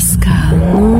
Pascal,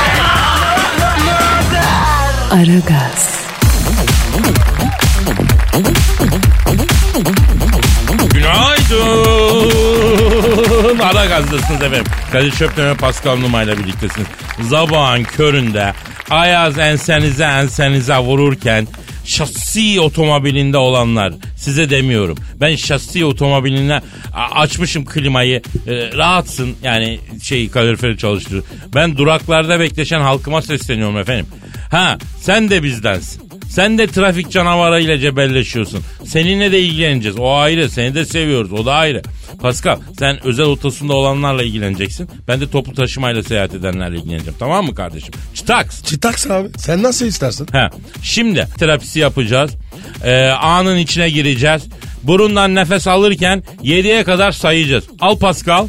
Aragaz, Günaydın. Ara gazdasınız efendim. Kadir Çöpten ve Pascal Numa ile birliktesiniz. Zabağın köründe ayaz ensenize ensenize vururken şasi otomobilinde olanlar size demiyorum. Ben şasi otomobiline açmışım klimayı e, rahatsın yani şey kaloriferi çalıştırıyor. Ben duraklarda bekleşen halkıma sesleniyorum efendim. Ha sen de bizdensin. Sen de trafik canavarıyla cebelleşiyorsun. Seninle de ilgileneceğiz. O ayrı. Seni de seviyoruz. O da ayrı. Pascal sen özel otosunda olanlarla ilgileneceksin. Ben de toplu taşımayla seyahat edenlerle ilgileneceğim. Tamam mı kardeşim? Çıtaks. Çitaks abi. Sen nasıl istersin? Ha. Şimdi terapisi yapacağız. Ee, anın içine gireceğiz. Burundan nefes alırken 7'ye kadar sayacağız. Al Pascal.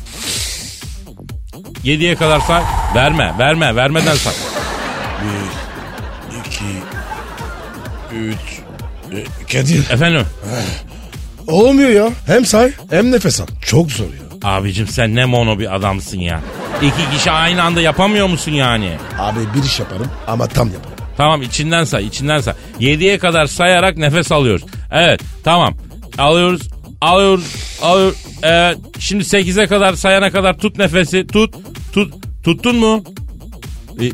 7'ye kadar say. Verme, verme, vermeden say. 2 3 Kadir. Efendim? Olmuyor ya. Hem say hem nefes al. Çok zor ya. Abicim sen ne mono bir adamsın ya. İki kişi aynı anda yapamıyor musun yani? Abi bir iş yaparım ama tam yaparım. Tamam içinden say içinden say. 7'ye kadar sayarak nefes alıyoruz. Evet tamam alıyoruz alıyoruz alıyoruz. Evet şimdi 8'e kadar sayana kadar tut nefesi tut tut tuttun mu? E,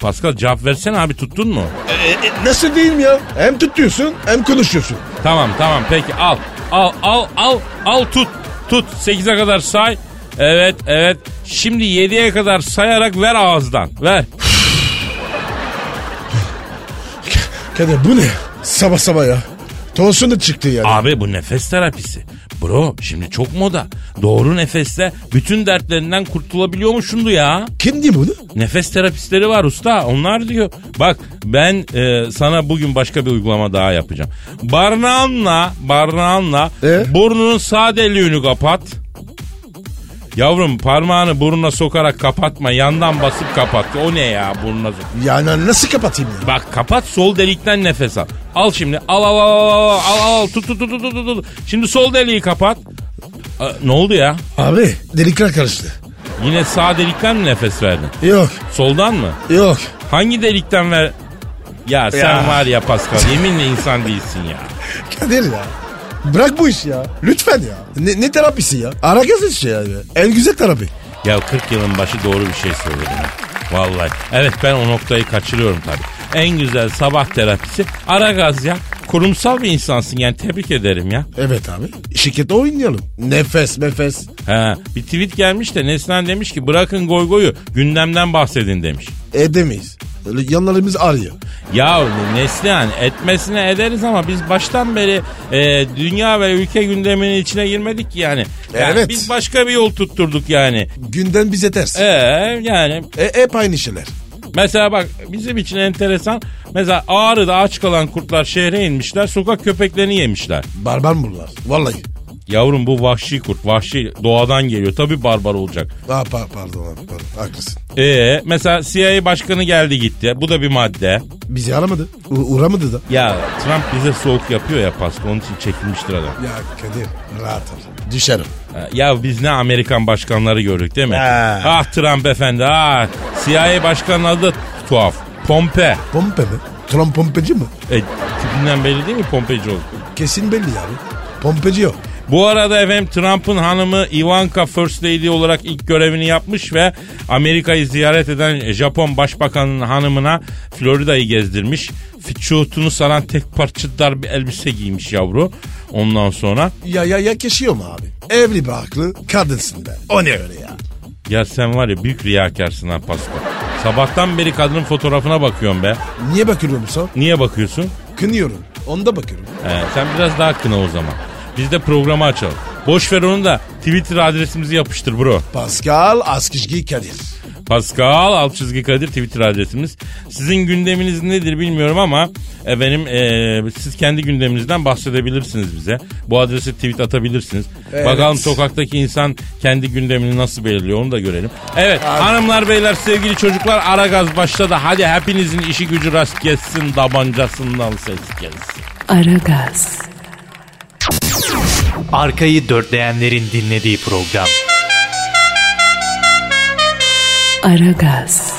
Pascal cevap versene abi tuttun mu? E, e, nasıl diyeyim ya? Hem tutuyorsun hem konuşuyorsun. Tamam tamam peki al al al al al tut tut 8'e kadar say. Evet evet şimdi 7'ye kadar sayarak ver ağızdan ver. Kadir bu ne? Sabah sabah ya. Tonsun da çıktı yani. Abi bu nefes terapisi. Bro şimdi çok moda. Doğru nefesle bütün dertlerinden kurtulabiliyormuşsundu ya. Kim diyor bunu? Nefes terapistleri var usta onlar diyor. Bak ben e, sana bugün başka bir uygulama daha yapacağım. Barnağınla, barnağınla E? burnunun sağ deliğini kapat. Yavrum parmağını burnuna sokarak kapatma. Yandan basıp kapat. O ne ya burnuna sok- Yani nasıl kapatayım ya? Bak kapat sol delikten nefes al. Al şimdi. Al al al al al al al tut tut tut tut tut. Şimdi sol deliği kapat. Aa, ne oldu ya? Abi delikler karıştı. Yine sağ delikten mi nefes verdin? Yok Soldan mı? yok. Hangi delikten ver? Ya sen Ya. var ya Pascal yeminle insan değilsin ya. Kadir ya. Bırak bu işi ya. Lütfen ya. Ne, ne terapisi ya? Ara gaz işte ya. En güzel terapi. Ya 40 yılın başı doğru bir şey söyledin. Vallahi. Evet ben o noktayı kaçırıyorum tabii. En güzel sabah terapisi ara gaz ya. Kurumsal bir insansın yani tebrik ederim ya. Evet abi. Şirkette oynayalım. Nefes nefes. Ha, bir tweet gelmiş de Neslihan demiş ki bırakın goygoyu gündemden bahsedin demiş. Edemeyiz. Yanlarımız arıyor. Ya Neslihan etmesine ederiz ama biz baştan beri e, dünya ve ülke gündeminin içine girmedik ki yani. Yani Evet. Biz başka bir yol tutturduk yani. Günden bize ters. E yani E, hep aynı şeyler. mesela bak bizim için enteresan. Mesela Ağrı'da aç kalan kurtlar şehre inmişler sokak köpeklerini yemişler. Barbar bunlar. Vallahi. Yavrum bu vahşi kurt vahşi doğadan geliyor tabi barbar olacak. Aa, pa- pardon abi pardon. Haklısın. E mesela CIA başkanı geldi gitti bu da bir madde. Bizi aramadı. U- uğramadı da. Ya Trump bize soğuk yapıyor ya Pascal onun için çekilmiştir adam. Ya Kadir rahat ol. Düşerim. Ya biz ne Amerikan başkanları gördük değil mi? Ha. Ah Trump efendi ah. CIA başkanının adı da tuhaf. Pompe. Pompe mi? Trump pompeci mi? E, tipinden belli değil mi pompeci oldu? Kesin belli abi. Pompeci yok. Bu arada efendim Trump'ın hanımı Ivanka First Lady olarak ilk görevini yapmış ve Amerika'yı ziyaret eden Japon Başbakanı'nın hanımına Florida'yı gezdirmiş. Fiçutunu saran tek parça dar bir elbise giymiş yavru. Ondan sonra Ya ya ya yaşıyor mu abi? Evli barklı kadınsın be. O ne öyle ya? ya sen var ya büyük riyakarsın ha Pascal. Sabahtan beri kadının fotoğrafına bakıyorum be. Niye bakıyorum musun? Niye bakıyorsun? Kınıyorum. Onda bakıyorum. He, sen biraz daha kına o zaman. Biz de programı açalım. Boş ver onu da Twitter adresimizi yapıştır bro. Pascal Askışgi Kadir. Pascal alt çizgi Kadir Twitter adresimiz. Sizin gündeminiz nedir bilmiyorum ama efendim e, siz kendi gündeminizden bahsedebilirsiniz bize. Bu adrese tweet atabilirsiniz. Evet. Bakalım sokaktaki insan kendi gündemini nasıl belirliyor onu da görelim. Evet hanımlar beyler sevgili çocuklar ara gaz başladı. Hadi hepinizin işi gücü rast gelsin tabancasından ses gelsin. Aragaz, Arkayı dörtleyenlerin dinlediği program. Aragaz,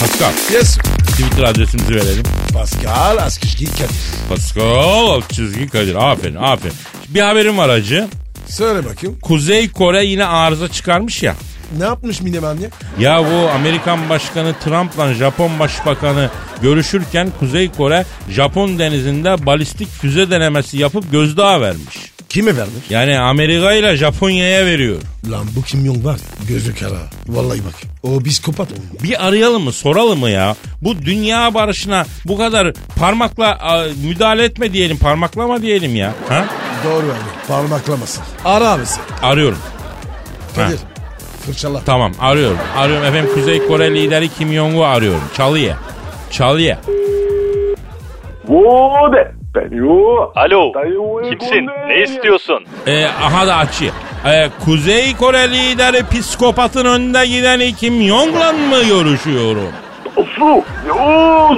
Pascal Yes. Twitter adresimizi verelim. Pascal Askışki Kadir. Pascal alt çizgi Kadir. Aferin aferin. Bir haberim var hacı. Söyle bakayım. Kuzey Kore yine arıza çıkarmış ya. Ne yapmış Mineman ya? Ya bu Amerikan Başkanı Trump'la Japon Başbakanı görüşürken Kuzey Kore Japon denizinde balistik füze denemesi yapıp gözdağı vermiş. Kime vermiş? Yani Amerika ile Japonya'ya veriyor. Lan bu Kim Jong var. Gözü kara. Vallahi bak. O biskopat olmuş. Bir arayalım mı soralım mı ya? Bu dünya barışına bu kadar parmakla a, müdahale etme diyelim parmaklama diyelim ya. Ha? Doğru abi. Parmaklamasın. Ara abisi. Arıyorum. Kadir. Fırçala. Tamam arıyorum. Arıyorum efendim Kuzey Kore lideri Kim Jong-un arıyorum. Çalıya. Çalıya. Vode. Alo, kimsin? Ne istiyorsun? Ee, aha da açıyor. Ee, Kuzey Kore lideri psikopatın önünde giden Kim Jong'la mı görüşüyorum? Su.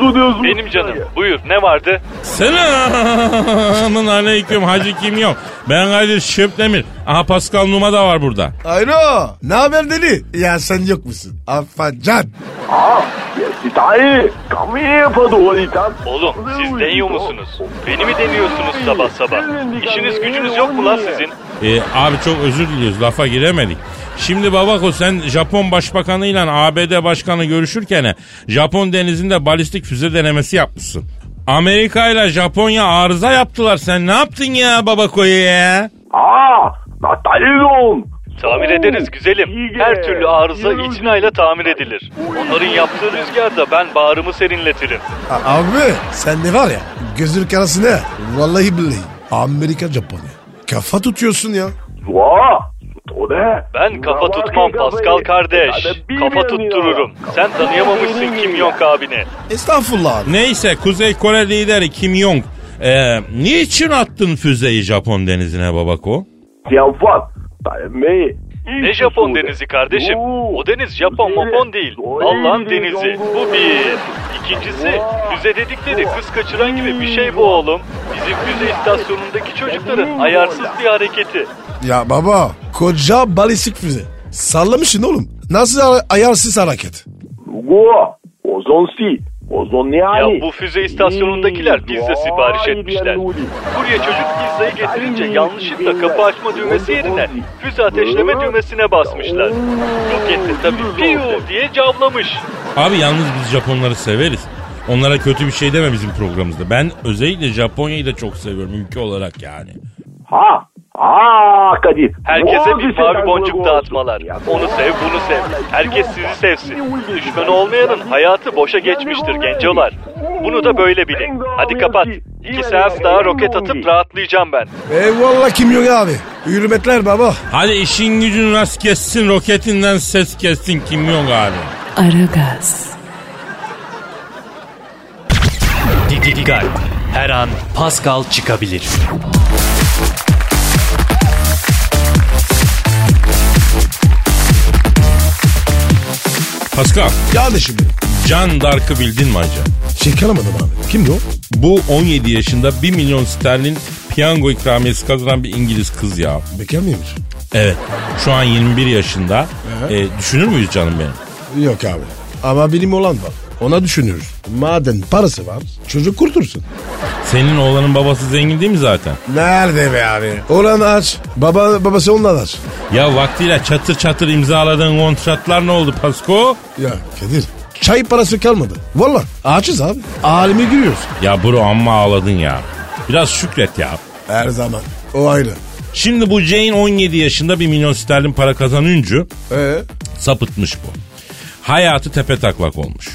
Su diyorsun. Benim canım. Buyur, ne vardı? Selamun aleyküm Hacı Kim Jong. Ben Kadir Şöpdemir. Aha Pascal Numa da var burada. Ayno. Ne haber deli? Ya sen yok musun? Afacan. Ah. Yes, dayı. Kami yapmadı o itan. Oğlum, siz deniyor musunuz? Beni mi deniyorsunuz sabah sabah? İşiniz gücünüz yok mu lan sizin? Ee, abi çok özür diliyoruz lafa giremedik. Şimdi babako sen Japon başbakanıyla ABD başkanı görüşürken Japon denizinde balistik füze denemesi yapmışsın. Amerika ile Japonya arıza yaptılar. Sen ne yaptın ya babakoya ya? Ah. Natalyon. Tamir ederiz güzelim. Her türlü arıza itinayla tamir edilir. Onların yaptığı rüzgarda ben bağrımı serinletirim. A- abi sen ne var ya? Gözün karası ne? Vallahi billahi. Amerika Japonya. Kafa tutuyorsun ya. Wa. Tode. Ben kafa tutmam Pascal kardeş. Kafa tuttururum. Sen tanıyamamışsın Kim Jong abini. Estağfurullah. Neyse Kuzey Kore lideri Kim Jong. Ee, niçin attın füzeyi Japon denizine babako? Tianfan. Dayı Ne Japon denizi kardeşim? O deniz Japon mopon değil. Allah'ın denizi. Bu bir. İkincisi füze dedikleri kız kaçıran gibi bir şey bu oğlum. Bizim füze istasyonundaki çocukların ayarsız bir hareketi. Ya baba koca balistik füze. Sallamışsın oğlum. Nasıl a- ayarsız hareket? Wo. Ozon si. Ozon ne Ya yani? bu füze istasyonundakiler pizza sipariş etmişler. Kurye çocuk pizzayı getirince yanlışlıkla kapı açma düğmesi yerine füze ateşleme düğmesine basmışlar. Roket de tabii piyu diye cavlamış. Abi yalnız biz Japonları severiz. Onlara kötü bir şey deme bizim programımızda. Ben özellikle Japonya'yı da çok seviyorum ülke olarak yani. Ha. Ha Kadir. Herkese bir mavi boncuk dağıtmalar. Onu sev bunu sev. Herkes sizi sevsin. Düşmanı olmayanın hayatı boşa geçmiştir gencolar. Bunu da böyle bilin. Hadi kapat. İki seans daha roket atıp rahatlayacağım ben. Eyvallah Kim Jong abi. Hürmetler baba. Hadi işin gücün rast kessin roketinden ses kessin Kim Jong abi. Aragaz, Dikkat. Her an Pascal çıkabilir. Pascal, Kardeşim benim. Can Dark'ı bildin mi acaba? Çıkaramadım abi. Kimdi o? Bu 17 yaşında 1 milyon sterlin piyango ikramiyesi kazanan bir İngiliz kız ya. Bekar mıymış? Evet. Şu an 21 yaşında. E, düşünür müyüz canım benim? Yok abi. Ama benim olan var. Ona düşünürüz. Madem parası var çocuk kurtursun. Senin oğlanın babası zengin değil mi zaten? Nerede be abi? Olan aç. Baba, babası ondan aç. Ya vaktiyle çatır çatır imzaladığın kontratlar ne oldu Pasko? Ya Kadir. Çay parası kalmadı. Valla açız abi. Alemi giriyoruz. Ya bro amma ağladın ya. Biraz şükret ya. Her zaman. O ayrı. Şimdi bu Jane 17 yaşında 1 milyon sterlin para kazanınca Ee? sapıtmış bu. Hayatı tepe taklak olmuş.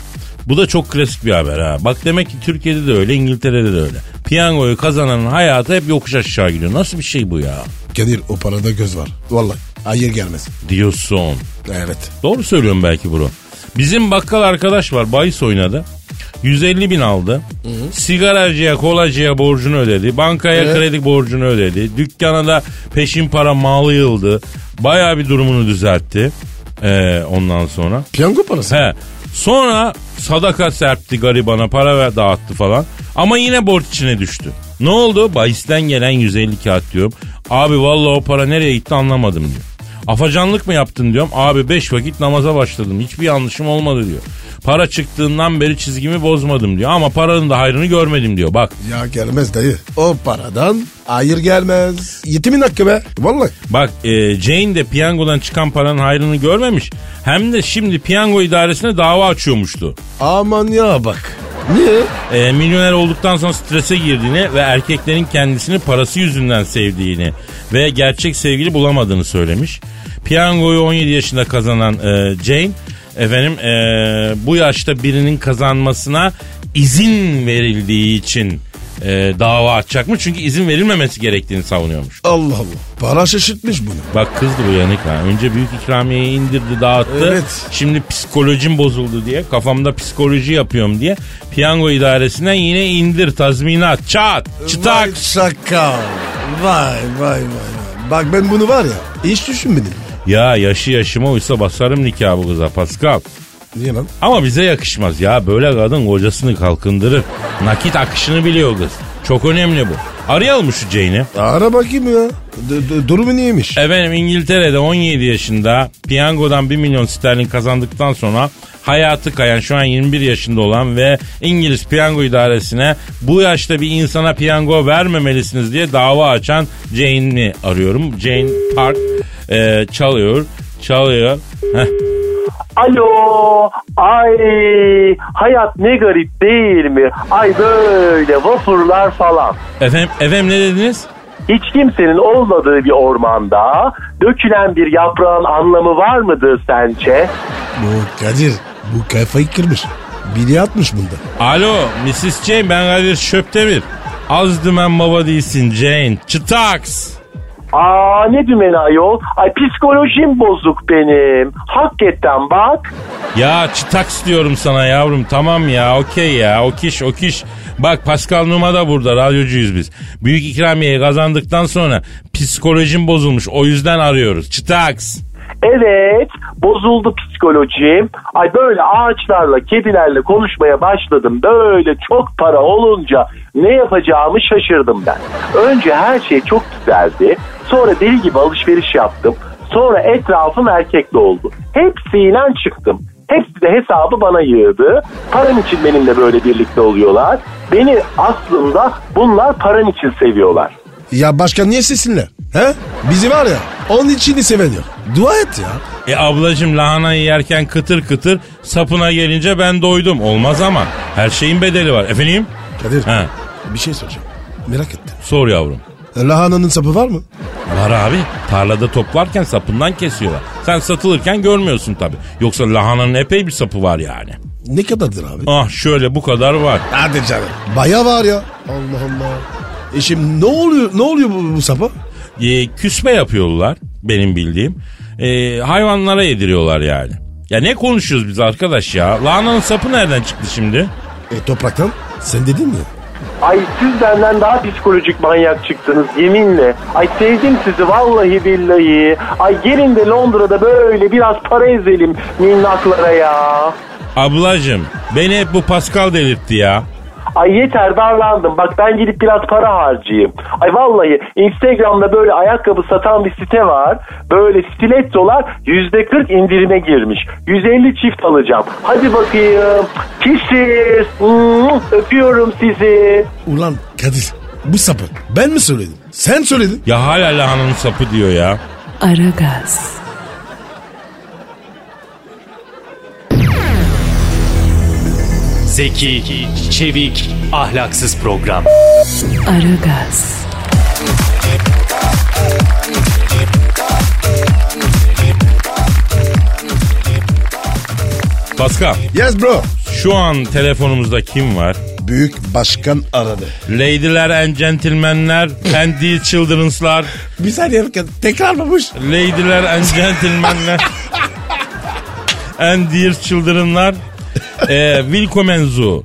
Bu da çok klasik bir haber ha. Bak demek ki Türkiye'de de öyle, İngiltere'de de öyle. Piyangoyu kazananın hayatı hep yokuş aşağı gidiyor. Nasıl bir şey bu ya? Kadir o parada göz var. Vallahi hayır gelmez. Diyorsun. Evet. Doğru söylüyorum belki bro. Bizim bakkal arkadaş var bahis oynadı. 150 bin aldı. Sigaracıya kolacıya borcunu ödedi. Bankaya Evet. kredi borcunu ödedi. Dükkana da peşin para malı yıldı. Baya bir durumunu düzeltti. Ee, ondan sonra. Piyango parası. He. Sonra sadaka serpti garibana para ver dağıttı falan. Ama yine borç içine düştü. Ne oldu? Bahisten gelen 150 kağıt diyorum. Abi vallahi o para nereye gitti anlamadım diyor. Afacanlık mı yaptın diyorum. Abi 5 vakit namaza başladım. Hiçbir yanlışım olmadı diyor. Para çıktığından beri çizgimi bozmadım diyor. Ama paranın da hayrını görmedim diyor. Bak Ya gelmez dayı. O paradan hayır gelmez. Yetimin hakkı be. Vallahi. Bak e, Jane de piyangodan çıkan paranın hayrını görmemiş. Hem de şimdi piyango idaresine dava açıyormuştu. Aman ya bak. Niye? e, milyoner olduktan sonra strese girdiğini ve erkeklerin kendisini parası yüzünden sevdiğini ve gerçek sevgili bulamadığını söylemiş. Piyangoyu 17 yaşında kazanan e, Jane efendim e, bu yaşta birinin kazanmasına izin verildiği için e, dava açacakmış. Çünkü izin verilmemesi gerektiğini savunuyormuş. Allah Allah. Para şaşırtmış bunu. Bak kızdı bu yanık ha. Önce büyük ikramiyeyi indirdi dağıttı. Evet. Şimdi psikolojim bozuldu diye kafamda psikoloji yapıyorum diye piyango idaresinden yine indir tazminat çat çıtak. Vay şaka. Vay vay vay. Bak ben bunu var ya hiç düşünmedim. Ya yaşı yaşıma uysa basarım nikah bu kıza Pascal. Niye lan? Ama bize yakışmaz ya böyle kadın kocasını kalkındırır. Nakit akışını biliyor kız. Çok önemli bu. Arayalım şu Jane'i? Ara bakayım ya. D- d- durumu neymiş? Efendim İngiltere'de 17 yaşında piyangodan 1 milyon sterlin kazandıktan sonra hayatı kayan şu an 21 yaşında olan ve İngiliz piyango idaresine bu yaşta bir insana piyango vermemelisiniz diye dava açan Jane'i arıyorum. Jane Park e, çalıyor, çalıyor. Heh. Alo, ay hayat ne garip değil mi? Ay böyle vapurlar falan. Efendim, efendim ne dediniz? Hiç kimsenin olmadığı bir ormanda dökülen bir yaprağın anlamı var mıdır sence? Bu Kadir bu kafayı kırmış. Biri atmış bunda. Alo Mrs. Jane ben Kadir Şöptemir. Az dümen baba değilsin Jane. Çıtaks. Aa ne dümeni ayol? Ay psikolojim bozuk benim. Hakikaten bak. Ya çıtaks diyorum sana yavrum tamam ya okey ya okiş okiş. Bak Pascal Numa da burada radyocuyuz biz. Büyük ikramiyeyi kazandıktan sonra psikolojim bozulmuş o yüzden arıyoruz. Çıtaks. Evet bozuldu psikolojim. Ay böyle ağaçlarla kedilerle konuşmaya başladım. Böyle çok para olunca ne yapacağımı şaşırdım ben. Önce her şey çok güzeldi. Sonra deli gibi alışveriş yaptım. Sonra etrafım erkekli oldu. Hepsiyle çıktım. Hepsi de hesabı bana yığdı. Param için benimle böyle birlikte oluyorlar. Beni aslında bunlar param için seviyorlar. Ya başka niye sesinler? He? Bizi var ya onun içini seveniyor. Dua et ya. E ablacım lahanayı yerken kıtır kıtır sapına gelince ben doydum. Olmaz ama her şeyin bedeli var. Efendim? Kadir He, bir şey soracağım. Merak ettim. sor yavrum. Lahananın sapı var mı? Var abi. Tarlada toplarken sapından kesiyorlar. Sen satılırken görmüyorsun tabii. Yoksa lahananın epey bir sapı var yani. Ne kadardır abi? Ah şöyle bu kadar var. Hadi canım. Baya var ya. Allah Allah. E şimdi ne oluyor ne oluyor bu, bu sapa? E, küsme yapıyorlar benim bildiğim. E, hayvanlara yediriyorlar yani. Ya ne konuşuyoruz biz arkadaş ya? Lahananın sapı nereden çıktı şimdi? E topraktan sen dedin mi? Ay siz benden daha psikolojik manyak çıktınız yeminle. Ay sevdim sizi vallahi billahi. Ay gelin de Londra'da böyle biraz para ezelim minnaklara ya. Ablacım beni hep bu Pascal delirtti ya. Ay yeter darlandım. Bak ben gidip biraz para harcayayım. Ay vallahi Instagram'da böyle ayakkabı satan bir site var. Böyle stilettolar yüzde 40 indirime girmiş. 150 çift alacağım. Hadi bakayım. Kisses. Hmm, öpüyorum sizi. Ulan Kadir bu sapı ben mi söyledim? Sen söyledin. Ya hala lahananın sapı diyor ya. Aragaz, Zeki, çevik, ahlaksız program. Aragaz, Pascal Yes bro. Şu an telefonumuzda kim var? Büyük başkan aradı. Lady'ler and gentlemenler and dear children'slar. Bir saniye bakın tekrarlamış. Lady'ler and gentlemenler and dear children'lar. E, willkommen zu.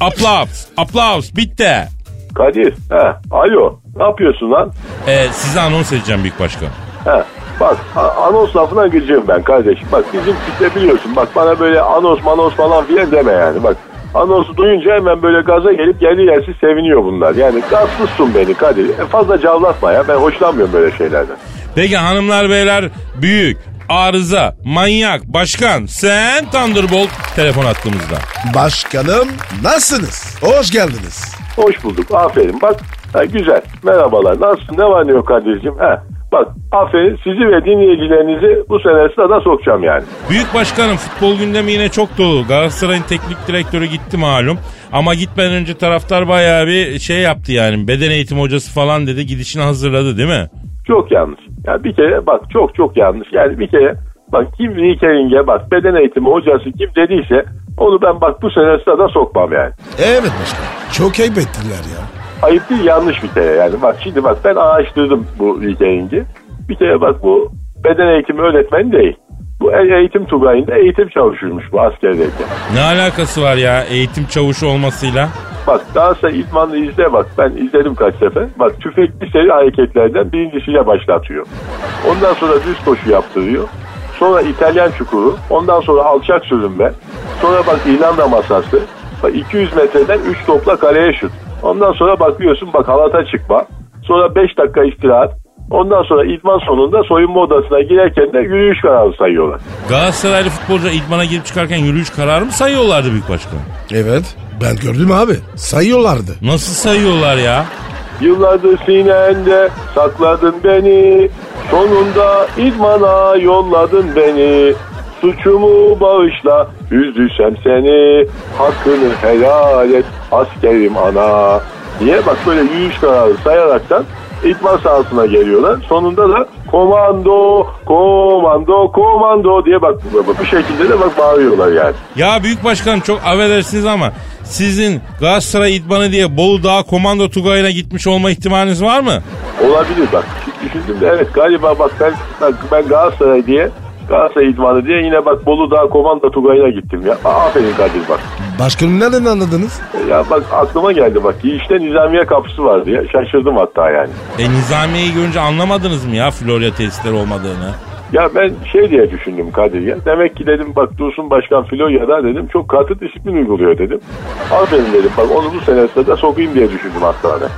Applaus. Applaus. Bitti. Kadir. He. Alo. Ne yapıyorsun lan? E, size anons edeceğim Büyük Başkan. He. Bak anons lafına gıcığım ben kardeşim. Bak bizim kitle biliyorsun. Bak bana böyle anons manos falan filan deme yani. Bak anonsu duyunca hemen böyle gaza gelip geldi yersiz seviniyor bunlar. Yani gazsızsın beni Kadir. E, fazla cavlatma ya. Ben hoşlanmıyorum böyle şeylerden. Peki hanımlar beyler büyük, arıza, manyak, başkan, sen Thunderbolt telefon attığımızda. Başkanım nasılsınız? Hoş geldiniz. Hoş bulduk. Aferin. Bak ha, güzel. Merhabalar. Nasılsın? Ne var ne yok Kadir'cim? He. Bak aferin sizi ve dinleyicilerinizi bu sene sırada sokacağım yani. Büyük başkanım futbol gündemi yine çok dolu. Galatasaray'ın teknik direktörü gitti malum. Ama gitmeden önce taraftar bayağı bir şey yaptı yani. Beden eğitim hocası falan dedi gidişini hazırladı değil mi? Çok yanlış. Yani bir kere bak çok çok yanlış. Yani bir kere bak kim Rikering'e bak beden eğitimi hocası kim dediyse onu ben bak bu sene sırada sokmam yani. Evet başkanım. Çok ayıp ettiler ya. Ayıp değil yanlış bir kere yani. Bak şimdi bak ben araştırdım bu Rikering'i. Bir kere bak bu beden eğitimi öğretmeni değil. Bu e- eğitim tugayında eğitim çavuşuymuş bu askerdeyken. Ne alakası var ya eğitim çavuşu olmasıyla? Bak daha sonra idmanlı izle bak ben izledim kaç sefer. Bak tüfekli seri hareketlerden birincisiyle başlatıyor. Ondan sonra düz koşu yaptırıyor. Sonra İtalyan çukuru. Ondan sonra alçak sürünme. Sonra bak İrlanda masası. Bak 200 metreden 3 topla kaleye şut. Ondan sonra bakıyorsun bak halata çıkma. Sonra 5 dakika istirahat. Ondan sonra idman sonunda soyunma odasına girerken de yürüyüş kararı sayıyorlar. Galatasaraylı futbolcu idmana girip çıkarken yürüyüş kararı mı sayıyorlardı büyük başkan? Evet. Ben gördüm abi. Sayıyorlardı. Nasıl sayıyorlar ya? Yıllardır sinende sakladın beni Sonunda idmana yolladın beni Suçumu bağışla üzdüysem seni Hakkını helal et askerim ana diye bak böyle yürüyüş kararı sayaraktan idman sahasına geliyorlar. Sonunda da komando, komando, komando diye bak bu şekilde de bak bağırıyorlar yani. Ya büyük başkan çok affedersiniz ama sizin Galatasaray idmanı diye Bolu Dağı Komando Tugayı'na gitmiş olma ihtimaliniz var mı? Olabilir bak. Düşündüm de evet galiba bak ben, ben Galatasaray diye Galatasaray idmanı diye yine bak Bolu Dağı Komando Tugayı'na gittim ya. Aferin Kadir bak. Başkanım nereden anladınız? Ya bak aklıma geldi bak. İşte Nizamiye kapısı vardı ya. Şaşırdım hatta yani. E Nizamiye'yi görünce anlamadınız mı ya Florya tesisleri olmadığını? Ya ben şey diye düşündüm Kadir ya. Demek ki dedim bak Dursun Başkan Florya'da dedim çok katı disiplin uyguluyor dedim. Aferin dedim bak onu bu senesinde de sokayım diye düşündüm hatta ben.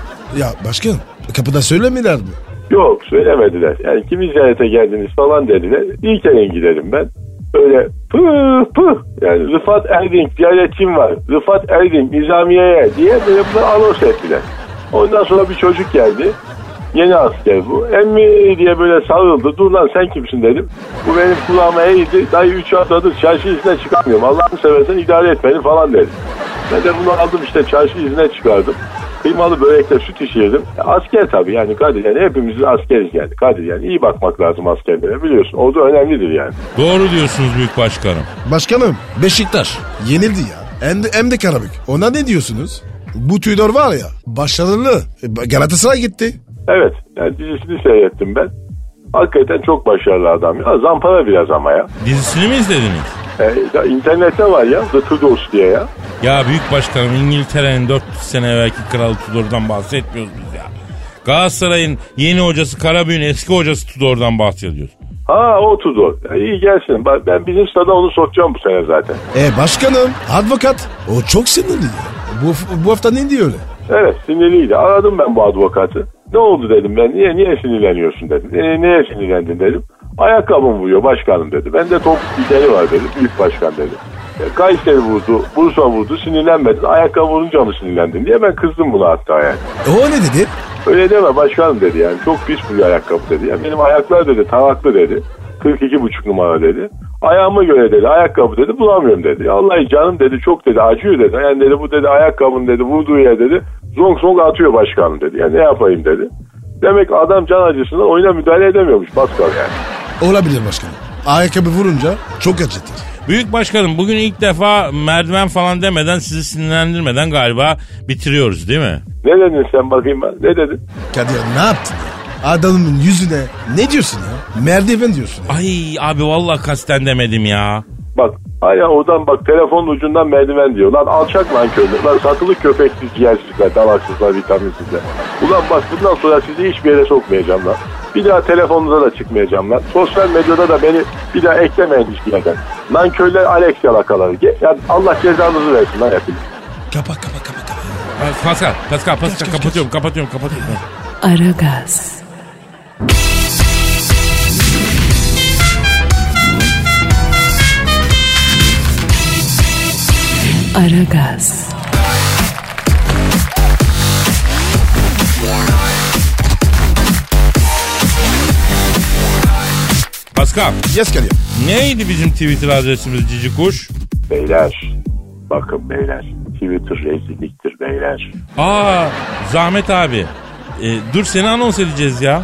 Ya başkanım kapıda söylemediler mi? Yok söylemediler. Yani kimi ziyarete geldiniz falan dediler. İlk kere gidelim ben. Böyle pıh pıh yani Rıfat Erdinç ziyaretçim var. Rıfat Erdinç Nizamiye'ye diye böyle bunu anons ettiler. Ondan sonra bir çocuk geldi. Yeni asker bu. Emmi diye böyle sarıldı. Dur lan sen kimsin dedim. Bu benim kulağıma eğildi. Dayı 3 haftadır çarşı izine çıkamıyorum. Allah'ını seversen idare et beni falan dedi. Ben de bunu aldım işte çarşı izine çıkardım. Kıymalı börekle süt. Ya asker tabii yani Kadir yani hepimiz askeriz yani. Kadir yani iyi bakmak lazım askerlere biliyorsun. O da önemlidir yani. Doğru diyorsunuz büyük başkanım. Başkanım Beşiktaş yenildi ya. Hem de, hem de Karabük. Ona ne diyorsunuz? Bu Tudor var ya başarılı. E, Galatasaray gitti. Evet yani dizisini seyrettim ben. Hakikaten çok başarılı adam. Ya, zampara biraz ama ya. Dizisini mi izlediniz? E, ya internette var ya The Tudors diye ya. Ya büyük başkanım İngiltere'nin 400 sene evvelki kralı Tudor'dan bahsetmiyoruz biz ya. Galatasaray'ın yeni hocası Karabüyün eski hocası Tudor'dan bahsediyoruz. Ha o Tudor. İyi gelsin. Ben bizim stada onu sokacağım bu sene zaten. E başkanım advokat. O çok sinirli. Bu, bu hafta ne diyor öyle? Evet sinirliydi. Aradım ben bu advokatı. Ne oldu dedim ben. Niye niye sinirleniyorsun dedim. E, neye sinirlendin dedim. Ayakkabım vuruyor başkanım dedi. Ben de top gideri var dedi. Büyük başkan dedi. E, Kayseri vurdu, Bursa vurdu, sinirlenmedin. Ayakkabı vurunca mı sinirlendin diye ben kızdım buna hatta yani. E, o ne dedi? Öyle deme başkanım dedi yani. Çok pis bir ayakkabı dedi. Yani benim ayaklar dedi taraklı dedi. 42,5 numara dedi. Ayağıma göre dedi ayakkabı dedi bulamıyorum dedi. Ya Vallahi canım dedi çok dedi acıyor dedi. Yani dedi bu dedi ayakkabın dedi vurduğu yer dedi. Zonk zonk atıyor başkanım dedi. Yani ne yapayım dedi. Demek adam can acısından oyuna müdahale edemiyormuş Pascal yani. Olabilir başkanım. ayakkabı vurunca çok acıtır. Büyük başkanım bugün ilk defa merdiven falan demeden sizi sinirlendirmeden galiba bitiriyoruz değil mi? Ne dedin sen bakayım ben? Ne dedin? Kadir ne yaptın ya? Adamın yüzüne ne diyorsun ya? Merdiven diyorsun. ya. Ay abi vallahi kasten demedim ya. Bak hala oradan bak telefonun ucundan merdiven diyor. Lan alçak lan köylü. Lan satılı köpeksiz ciğersizler, dalaksızlar, vitaminsizler. Ulan bak bundan sonra sizi hiçbir yere sokmayacağım lan. Bir daha telefonunuza da çıkmayacağım lan. Sosyal medyada da beni bir daha eklemeyin hiçbir yerden. Lan köyler Alex yalakaları. Yani Allah cezanızı versin lan hepiniz. Kapa kapa kapa kapa. Pascal, Pascal, Pascal kapatıyorum, kapatıyorum, kapatıyorum. Aragaz, Aragaz, Pascal, Yes Kadir. neydi bizim Twitter adresimiz Cici Kuş? Beyler. Bakın beyler. Twitter rezilliktir beyler. Aa, Zahmet abi. E, dur seni anons edeceğiz ya.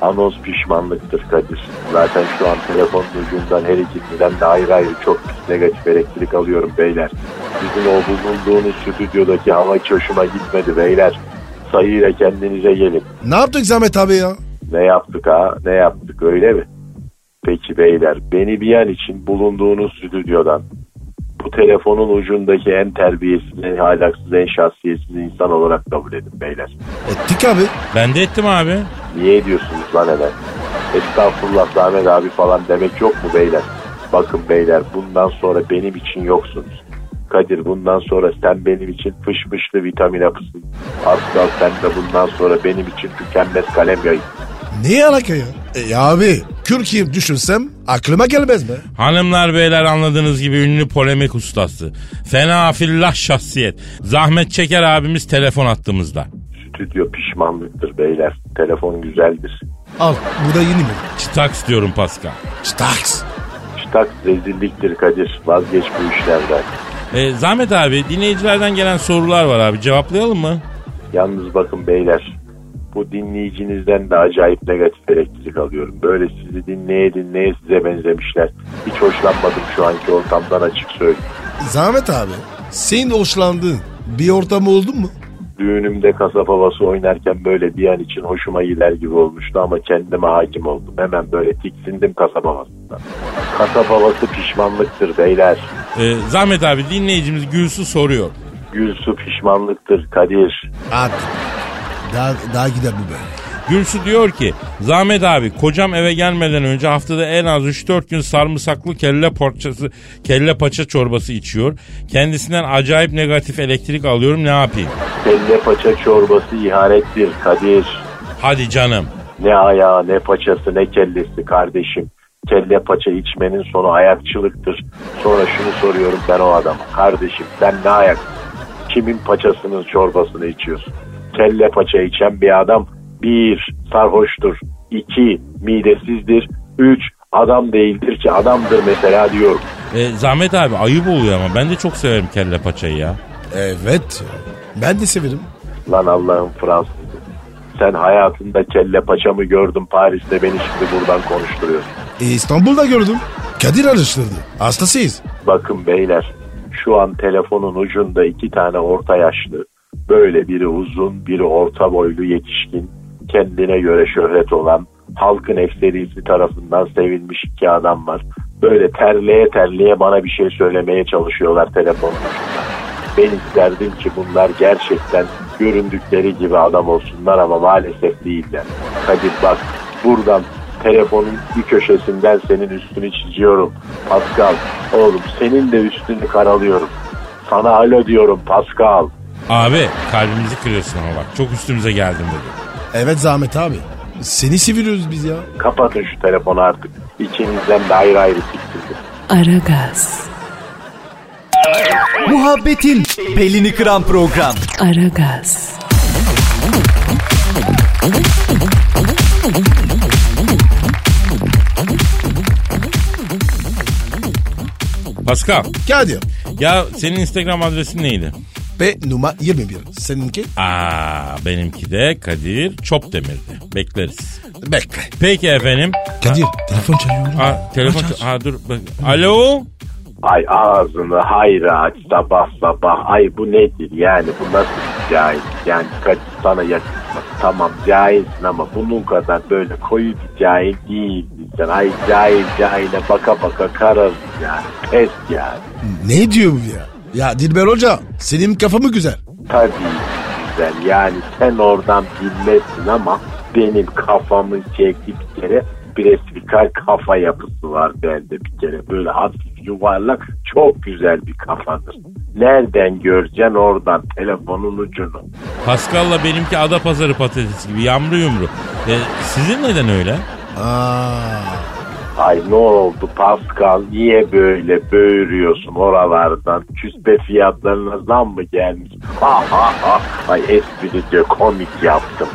Anons pişmanlıktır Kadir. Zaten şu an telefonun ucundan her ikisinden de ayrı ayrı çok negatif elektrik alıyorum beyler. Sizin o bulunduğunuz stüdyodaki hava hiç hoşuma gitmedi beyler. Sayıyla kendinize gelin. Ne yaptık Zahmet abi ya? Ne yaptık ha? Ne yaptık öyle mi? Peki beyler beni bir an için bulunduğunuz stüdyodan bu telefonun ucundaki en terbiyesiz, en ahlaksız, en şahsiyetsiz insan olarak kabul edin beyler. Ettik abi. Ben de ettim abi. Niye ediyorsunuz lan hemen? Estağfurullah Zahmet abi falan demek yok mu beyler? Bakın beyler bundan sonra benim için yoksunuz. Kadir bundan sonra sen benim için fışmışlı vitamin hapısın. Pascal sen de bundan sonra benim için tükenmez kalem yayın. Ne alaka ya? E ya abi Kürkiye düşünsem aklıma gelmez mi? Hanımlar beyler anladığınız gibi ünlü polemik ustası. Fena fillah şahsiyet. Zahmet Çeker abimiz telefon attığımızda. Stüdyo pişmanlıktır beyler. Telefon güzeldir. Al bu da yeni mi? Çıtaks diyorum Pascal. Staks. Çıtak rezilliktir Kadir. Vazgeç bu işlerden. E, Zahmet abi dinleyicilerden gelen sorular var abi cevaplayalım mı? Yalnız bakın beyler. Bu dinleyicinizden de acayip negatif elektrik alıyorum. Böyle sizi dinleye dinleye size benzemişler. Hiç hoşlanmadım şu anki ortamdan açık söyleyeyim. Zahmet abi senin hoşlandığın bir ortam oldu mu? Düğünümde kasap havası oynarken böyle bir an için hoşuma gider gibi olmuştu ama kendime hakim oldum. Hemen böyle tiksindim kasap havasından. Kasap havası pişmanlıktır beyler. E, Zahmet abi dinleyicimiz Gülsü soruyor. Gülsü pişmanlıktır Kadir. Artık. Daha, daha gider bu böyle. Gülsü diyor ki Zahmet abi kocam eve gelmeden önce haftada en az 3-4 gün sarımsaklı kelle parçası kelle paça çorbası içiyor. Kendisinden acayip negatif elektrik alıyorum ne yapayım? Kelle paça çorbası ihanettir Kadir. Hadi canım. Ne ayağı ne paçası ne kellesi kardeşim. Kelle paça içmenin sonu ayakçılıktır. Sonra şunu soruyorum ben o adama. Kardeşim sen ne ayak? Kimin paçasının çorbasını içiyorsun? Kelle paça içen bir adam bir sarhoştur. iki midesizdir. Üç adam değildir ki adamdır mesela diyorum. E, Zahmet abi ayıp oluyor ama ben de çok severim kelle paçayı ya. Evet. Ben de severim. Lan Allah'ın Fransızı. Sen hayatında kelle paçamı gördün Paris'te beni şimdi buradan konuşturuyorsun. E, İstanbul'da gördüm. Kadir araştırdı. Hastasıyız. Bakın beyler şu an telefonun ucunda iki tane orta yaşlı. Böyle biri uzun biri orta boylu yetişkin. Kendine göre şöhret olan halkın ekserisi tarafından sevilmiş iki adam var. Böyle terleye terleye bana bir şey söylemeye çalışıyorlar telefonun ucunda. Ben isterdim ki bunlar gerçekten göründükleri gibi adam olsunlar ama maalesef değiller. Kadir bak buradan telefonun bir köşesinden senin üstünü çiziyorum. Pascal oğlum senin de üstünü karalıyorum. Sana alo diyorum Pascal. Abi kalbimizi kırıyorsun ama bak çok üstümüze geldin dedi. Evet Zahmet abi. Seni seviyoruz biz ya. Kapatın şu telefonu artık. İçinizden de ayrı ayrı siktirdim. Aragaz, Muhabbetin belini kıran program. Aragaz, Pascal Kadir. ya senin Instagram adresin neydi? P numara 21. Seninki? Aa, benimki de Kadir Çopdemir'di. Bekleriz. Bekle. Peki efendim. Kadir telefon çalıyor. Aa, telefon... Aç, aç. Aa, dur. bak. Alo? Ay ağzını hayra aç sabah sabah. Ay bu nedir yani bu nasıl cahil? Yani kaç sana yakışmaz. Tamam cahilsin ama bunun kadar böyle koyu bir cahil değildin sen. Ay cahil cahile baka baka kararız yani. Pes yani. Ne diyor bu ya? Ya Dilber Hoca senin kafa mı güzel? Tabii güzel yani sen oradan bilmezsin ama benim kafamın çektiği bir kere presfikal kafa yapısı var bende bir kere. Böyle hafif yuvarlak çok güzel bir kafadır. Nereden göreceksin oradan telefonun ucunu. Pascal'la benimki Adapazarı patatesi gibi yamru yumru. E, sizin neden öyle? Aa, Ay ne oldu Pascal niye böyle böğürüyorsun oralardan? Küspe fiyatlarına zam mı gelmiş? Ha ha ha. Ay esprice komik yaptım.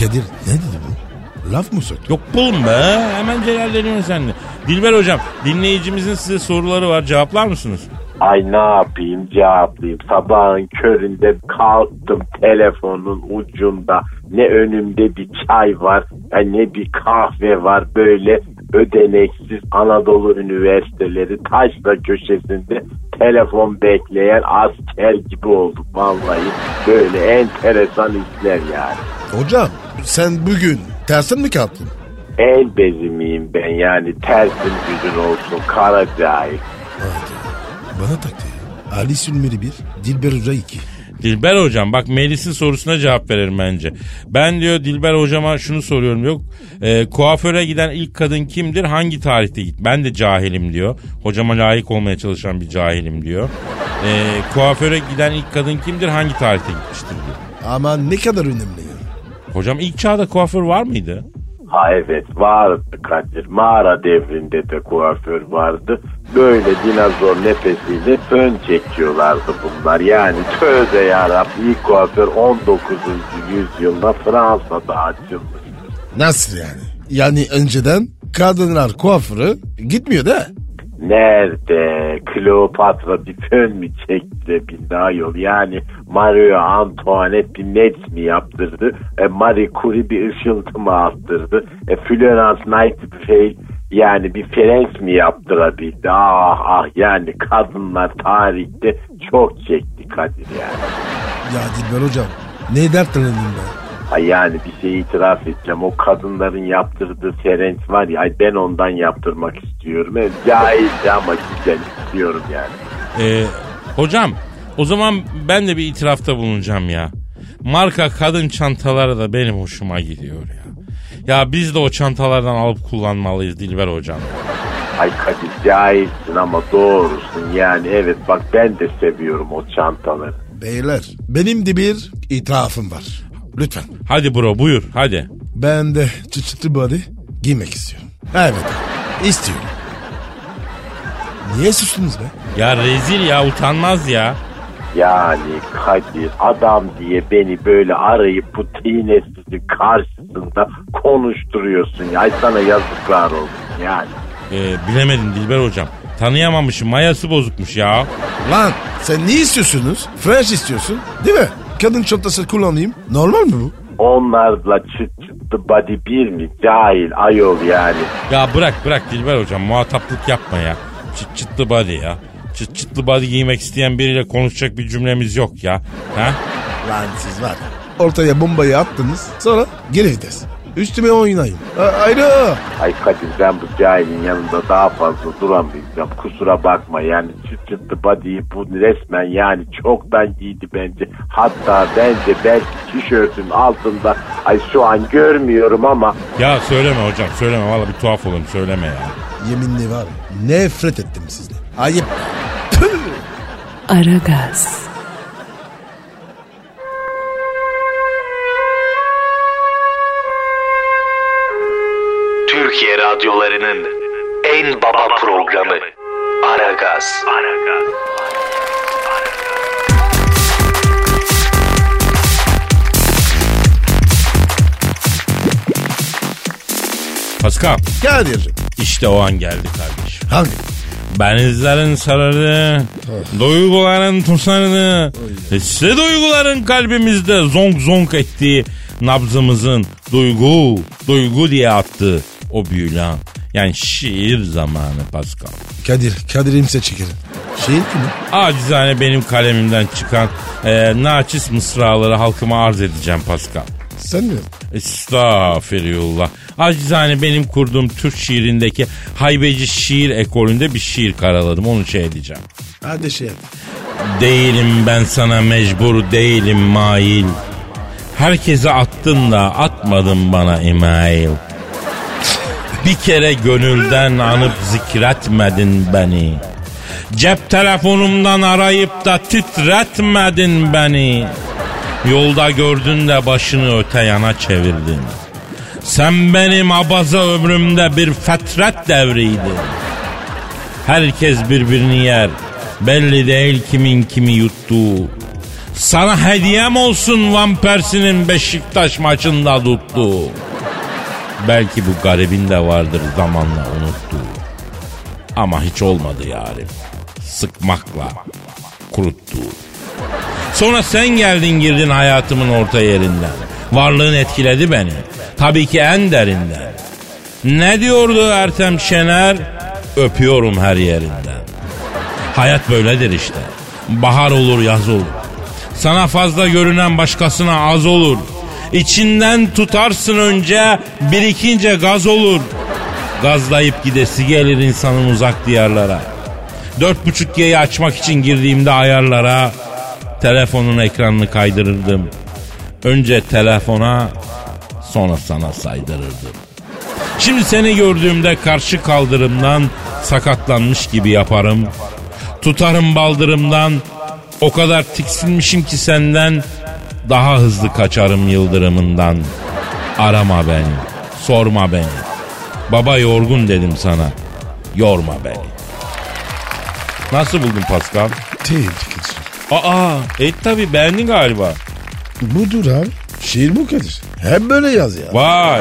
Kadir ne dedi bu? Laf mı soktu? Yok bulun be. Hemen celalleniyorsun sen de. Dilber hocam dinleyicimizin size soruları var. Cevaplar mısınız? Ay ne yapayım cevaplayayım. Sabahın köründe kalktım telefonun ucunda. Ne önümde bir çay var ne bir kahve var. Böyle ödeneksiz Anadolu Üniversiteleri taşla köşesinde telefon bekleyen asker gibi olduk vallahi. Böyle enteresan işler yani. Hocam sen bugün tersin mi kalktın? El bezi miyim ben yani tersin gücün olsun kara cahil. Hadi. Bana taktı. Ali Sülmeri 1, Dilber Hoca 2. Dilber hocam bak Melis'in sorusuna cevap verelim bence. Ben diyor Dilber hocama şunu soruyorum yok. E, kuaföre giden ilk kadın kimdir? Hangi tarihte git? Ben de cahilim diyor. Hocama layık olmaya çalışan bir cahilim diyor. E, kuaföre giden ilk kadın kimdir? Hangi tarihte gitmiştir diyor. Ama ne kadar önemli ya. Hocam ilk çağda kuaför var mıydı? Ha evet vardı Kadir. Mağara devrinde de kuaför vardı. Böyle dinozor nefesiyle fön çekiyorlardı bunlar. Yani tövbe yarabbim ilk kuaför 19. yüzyılda Fransa'da açılmış. Nasıl yani? Yani önceden kadınlar kuaförü gitmiyor da. Nerede? Kleopatra bir fön mü çekti de bildi ayol? Yani Mario Antoinette bir net mi yaptırdı? E, Marie Curie bir ışıltı mı attırdı? E, Florence Nightingale yani bir Ferenc mi yaptırabildi? Ah ah yani kadınlar tarihte çok çekti Kadir yani. Ya Dilber Hocam ne dertlenin ben? Ay yani bir şey itiraf edeceğim. O kadınların yaptırdığı Ferenc var ya ay ben ondan yaptırmak istiyorum. Evet, cahilce ama güzel istiyorum yani. E, hocam o zaman ben de bir itirafta bulunacağım ya. Marka kadın çantaları da benim hoşuma gidiyor ya. Ya biz de o çantalardan alıp kullanmalıyız Dilber hocam. Ay Kadir cahilsin ama doğrusun yani evet bak ben de seviyorum o çantaları. Beyler benim de bir itirafım var. Lütfen. Hadi bro buyur hadi. Ben de çıçıtı body giymek istiyorum. Evet istiyorum. Niye sustunuz be? Ya rezil ya utanmaz ya. Yani Kadir adam diye beni böyle arayıp bu tinesizin karşısında konuşturuyorsun ya. Ay sana yazıklar olsun yani. Ee, bilemedim Dilber hocam. Tanıyamamışım mayası bozukmuş ya. Lan sen ne istiyorsunuz? Fresh istiyorsun değil mi? Kadın çantası kullanayım. Normal mi bu? Onlarla çıt çıtlı body bir mi? Cahil ayol yani. Ya bırak bırak Dilber hocam muhataplık yapma ya. Çıt çıtlı body ya. Çıt çıtlı body giymek isteyen biriyle konuşacak bir cümlemiz yok ya. Ha? Lan siz var ya. Ortaya bombayı attınız. Sonra geri vites. Üstüme oynayın. A- ayrı. Ay Kadir ben bu cahilin yanında daha fazla duramayacağım. Kusura bakma yani çıt çıtlı body'yi bu resmen yani çoktan giydi bence. Hatta bence belki tişörtün altında ay şu an görmüyorum ama Ya söyleme hocam söyleme valla bir tuhaf olurum söyleme ya. Yeminli var ya. Nefret ettim sizden. Ayıp. Aragaz, radyolarının en baba programı Aragaz. Pascal Kadir'cim. işte o an geldi kardeşim. Hangi? Benizlerin sarardı, duyguların tusardı. Hissi duyguların kalbimizde zonk zonk ettiği nabzımızın duygu, duygu diye attığı o büyülü an. Yani şiir zamanı Pascal. Kadir, Kadir imse çekerim. Şiir kimi? Acizane benim kalemimden çıkan e, naçiz mısraları halkıma arz edeceğim Pascal. Sen mi? Estağfirullah. Acizane benim kurduğum Türk şiirindeki haybeci şiir ekolünde bir şiir karaladım. Onu şey edeceğim. Hadi şey yap. Değilim ben sana mecbur değilim mail. Herkese attın da atmadın bana email. Bir kere gönülden anıp zikretmedin beni. Cep telefonumdan arayıp da titretmedin beni. Yolda gördün de başını öte yana çevirdin. Sen benim abaza ömrümde bir fetret devriydin. Herkes birbirini yer. Belli değil kimin kimi yuttuğu. Sana hediyem olsun Van Persie'nin Beşiktaş maçında tuttuğu. Belki bu garibin de vardır zamanla unuttuğu. Ama hiç olmadı yarim. Sıkmakla kuruttuğu. Sonra sen geldin girdin hayatımın orta yerinden. Varlığın etkiledi beni. Tabii ki en derinden. Ne diyordu Ertem Şener? Öpüyorum her yerinden. Hayat böyledir işte. Bahar olur yaz olur. Sana fazla görünen başkasına az olur. İçinden tutarsın önce birikince gaz olur. Gazlayıp gidesi gelir insanın uzak diyarlara. Dört buçuk G'yi açmak için girdiğimde ayarlara telefonun ekranını kaydırırdım. Önce telefona sonra sana saydırırdım. Şimdi seni gördüğümde karşı kaldırımdan sakatlanmış gibi yaparım. Tutarım baldırımdan o kadar tiksinmişim ki senden daha hızlı kaçarım yıldırımından. Arama beni, sorma beni. Baba yorgun dedim sana. Yorma beni. Nasıl buldun Pascal? Kadir. Aa, et tabi beğendin galiba. Budur abi. Şiir bu Kadir. Hep böyle yaz ya. Vay.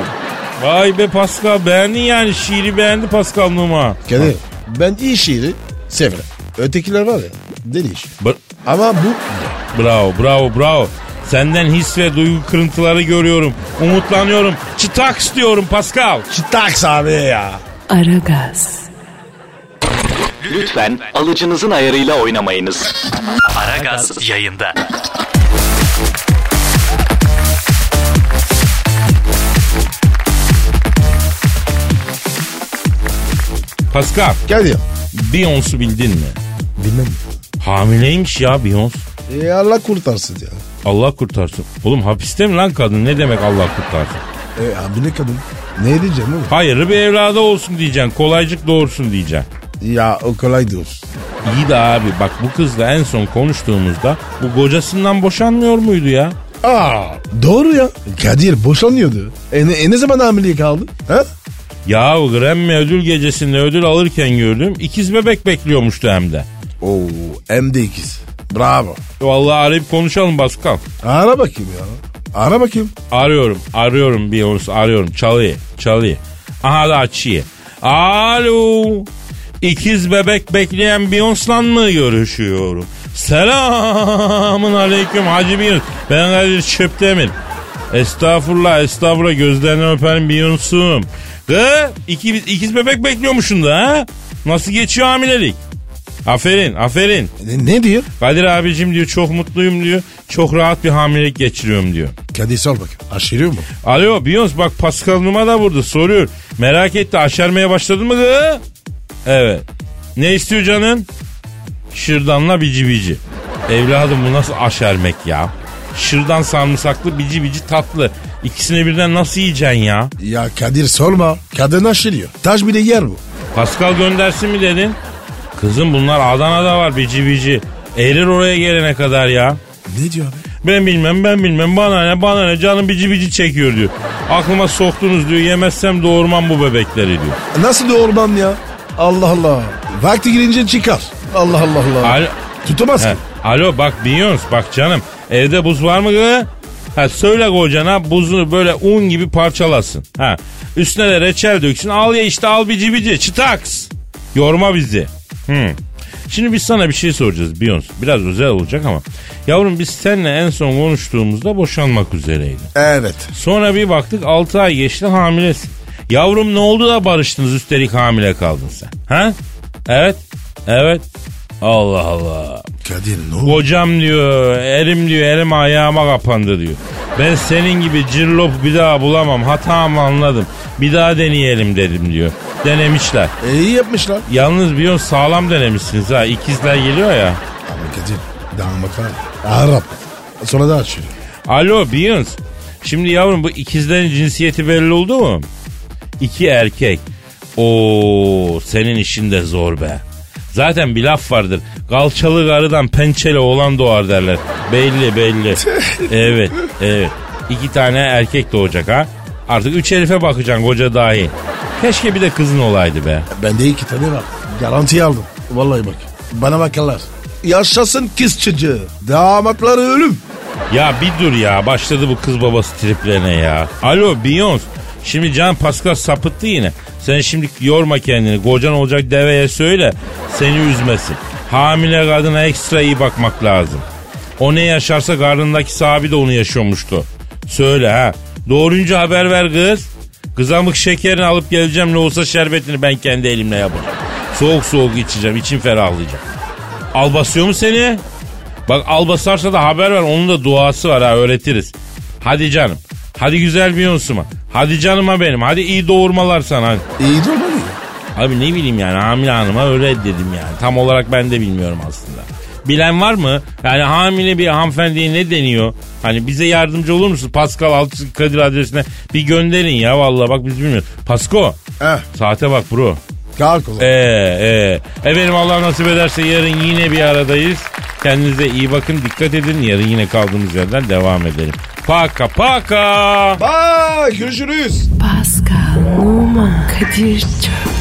Vay be Pascal beğendin yani şiiri beğendi Pascal Numa. Kadir ben iyi şiiri severim. Ötekiler var ya deli iş. Br- Ama bu bravo bravo bravo. Senden his ve duygu kırıntıları görüyorum. Umutlanıyorum. Çıtaks diyorum Pascal. çıtaks abi ya. Aragaz, Lütfen alıcınızın ayarıyla oynamayınız. Aragaz yayında. Pascal Kadir. Beyoncé'u bildin mi? Bilmem. Hamileymiş ya Beyoncé. E Allah kurtarsın ya. Allah kurtarsın. Oğlum hapiste mi lan kadın? Ne demek Allah kurtarsın? E abi ne kadın? Ne diyeceğim oğlum? Hayırlı bir evladı olsun diyeceksin. Kolaycık doğursun diyeceksin. Ya o kolay dur. İyi de abi bak bu kızla en son konuştuğumuzda bu kocasından boşanmıyor muydu ya? Aa doğru ya. Kadir boşanıyordu. E ne, e ne zaman hamile kaldı? Ha? Ya Grammy ödül gecesinde ödül alırken gördüm. ikiz bebek bekliyormuştu hem de. Oo hem de ikiz. Bravo. Vallahi arayıp konuşalım Pascal. Ara bakayım ya. Ara bakayım. Arıyorum, arıyorum Beyoncé, arıyorum. Çalıyor, çalıyor. Aha da açıyor. Alo. İkiz bebek bekleyen Beyoncé'la mı görüşüyorum? Selamın aleyküm Hacı Beyoncé. Ben Kadir Çöptemir. Estağfurullah, estağfurullah gözlerinden öperim Beyoncé'm. Kız, ikiz, ikiz bebek bekliyormuşsun da ha? Nasıl geçiyor hamilelik? Aferin, aferin. Ne, ne diyor? Kadir abicim diyor çok mutluyum diyor. Çok rahat bir hamilelik geçiriyorum diyor. Kadir sor bakayım. Aşırıyor mu? Alo Beyoncé bak Pascal Numa da burada soruyor. Merak etti aşermeye başladın mı? Evet. Ne istiyor canın? Şırdanla bici bici. Evladım bu nasıl aşermek ya? Şırdan sarımsaklı bici bici tatlı. İkisini birden nasıl yiyeceksin ya? Ya Kadir sorma. Kadın aşırıyor. Taş bile yer bu. Pascal göndersin mi dedin? Kızım bunlar Adana'da var bici bici. Erir oraya gelene kadar ya. Ne diyor abi? Ben bilmem ben bilmem bana ne bana ne canım bici bici çekiyor diyor. Aklıma soktunuz diyor yemezsem doğurmam bu bebekleri diyor. Nasıl doğurmam ya? Allah Allah. Vakti girince çıkar. Allah Allah Allah. Alo, Tutamaz ki. alo bak Beyoncé bak canım evde buz var mı kız? Ha söyle kocana buzunu böyle un gibi parçalasın. Ha üstüne de reçel döksün al ya işte al bici bici çıtaks. Yorma bizi. Hmm. Şimdi biz sana bir şey soracağız Beyoncé. Biraz özel olacak ama. Yavrum biz seninle en son konuştuğumuzda boşanmak üzereydin. Evet. Sonra bir baktık 6 ay geçti hamilesin. Yavrum ne oldu da barıştınız üstelik hamile kaldın sen? Ha? Evet. Evet. Allah Allah. Kadir ne oldu? Kocam diyor, erim diyor, elim ayağıma kapandı diyor. Ben senin gibi cirlop bir daha bulamam, hatamı anladım. Bir daha deneyelim dedim diyor. Denemişler. E, iyi yapmışlar. Yalnız bir sağlam denemişsiniz ha. İkizler geliyor ya. Ama Kadir bakar. Arap. Sonra da açıyor. Alo Beyoncé. Şimdi yavrum bu ikizlerin cinsiyeti belli oldu mu? İki erkek. Oo senin işin de zor be. Zaten bir laf vardır. Kalçalı karıdan pençeli oğlan doğar derler. Belli belli. evet evet. İki tane erkek doğacak ha. Artık üç herife bakacaksın koca dahi. Keşke bir de kızın olaydı be. Bende iki tane var. Garanti aldım. Vallahi bak. Bana bakarlar. Yaşasın kız çocuğu. Damatları ölüm. Ya bir dur ya başladı bu kız babası triplerine ya. Alo Beyoncé. Şimdi Can Pascal sapıttı yine. Sen şimdi yorma kendini. Kocan olacak deveye söyle. Seni üzmesin. Hamile kadına ekstra iyi bakmak lazım. O ne yaşarsa karnındaki sahibi de onu yaşıyormuştu. Söyle ha. Doğrunca haber ver kız. Kızamık şekerini alıp geleceğim ne olsa şerbetini ben kendi elimle yapacağım. Soğuk soğuk içeceğim için ferahlayacak. Al basıyor mu seni? Bak al basarsa da haber ver onun da duası var ha öğretiriz. Hadi canım. Hadi güzel bir yonsuma. Hadi canıma benim. Hadi iyi doğurmalar sana. Hadi. İyi ya. Abi ne bileyim yani hamile hanıma öyle dedim yani. Tam olarak ben de bilmiyorum aslında. Bilen var mı? Yani hamile bir hanımefendiye ne deniyor? Hani bize yardımcı olur musun? Pascal Altçı Kadir adresine bir gönderin ya vallahi bak biz bilmiyoruz. Pasko Heh. saate bak bro. Kalk zaman. Ee, ee. Efendim Allah nasip ederse yarın yine bir aradayız. Kendinize iyi bakın dikkat edin. Yarın yine kaldığımız yerden devam edelim. Paka paka. Bye görüşürüz. Pascal, Oman, Kadir çok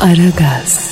Aragaz.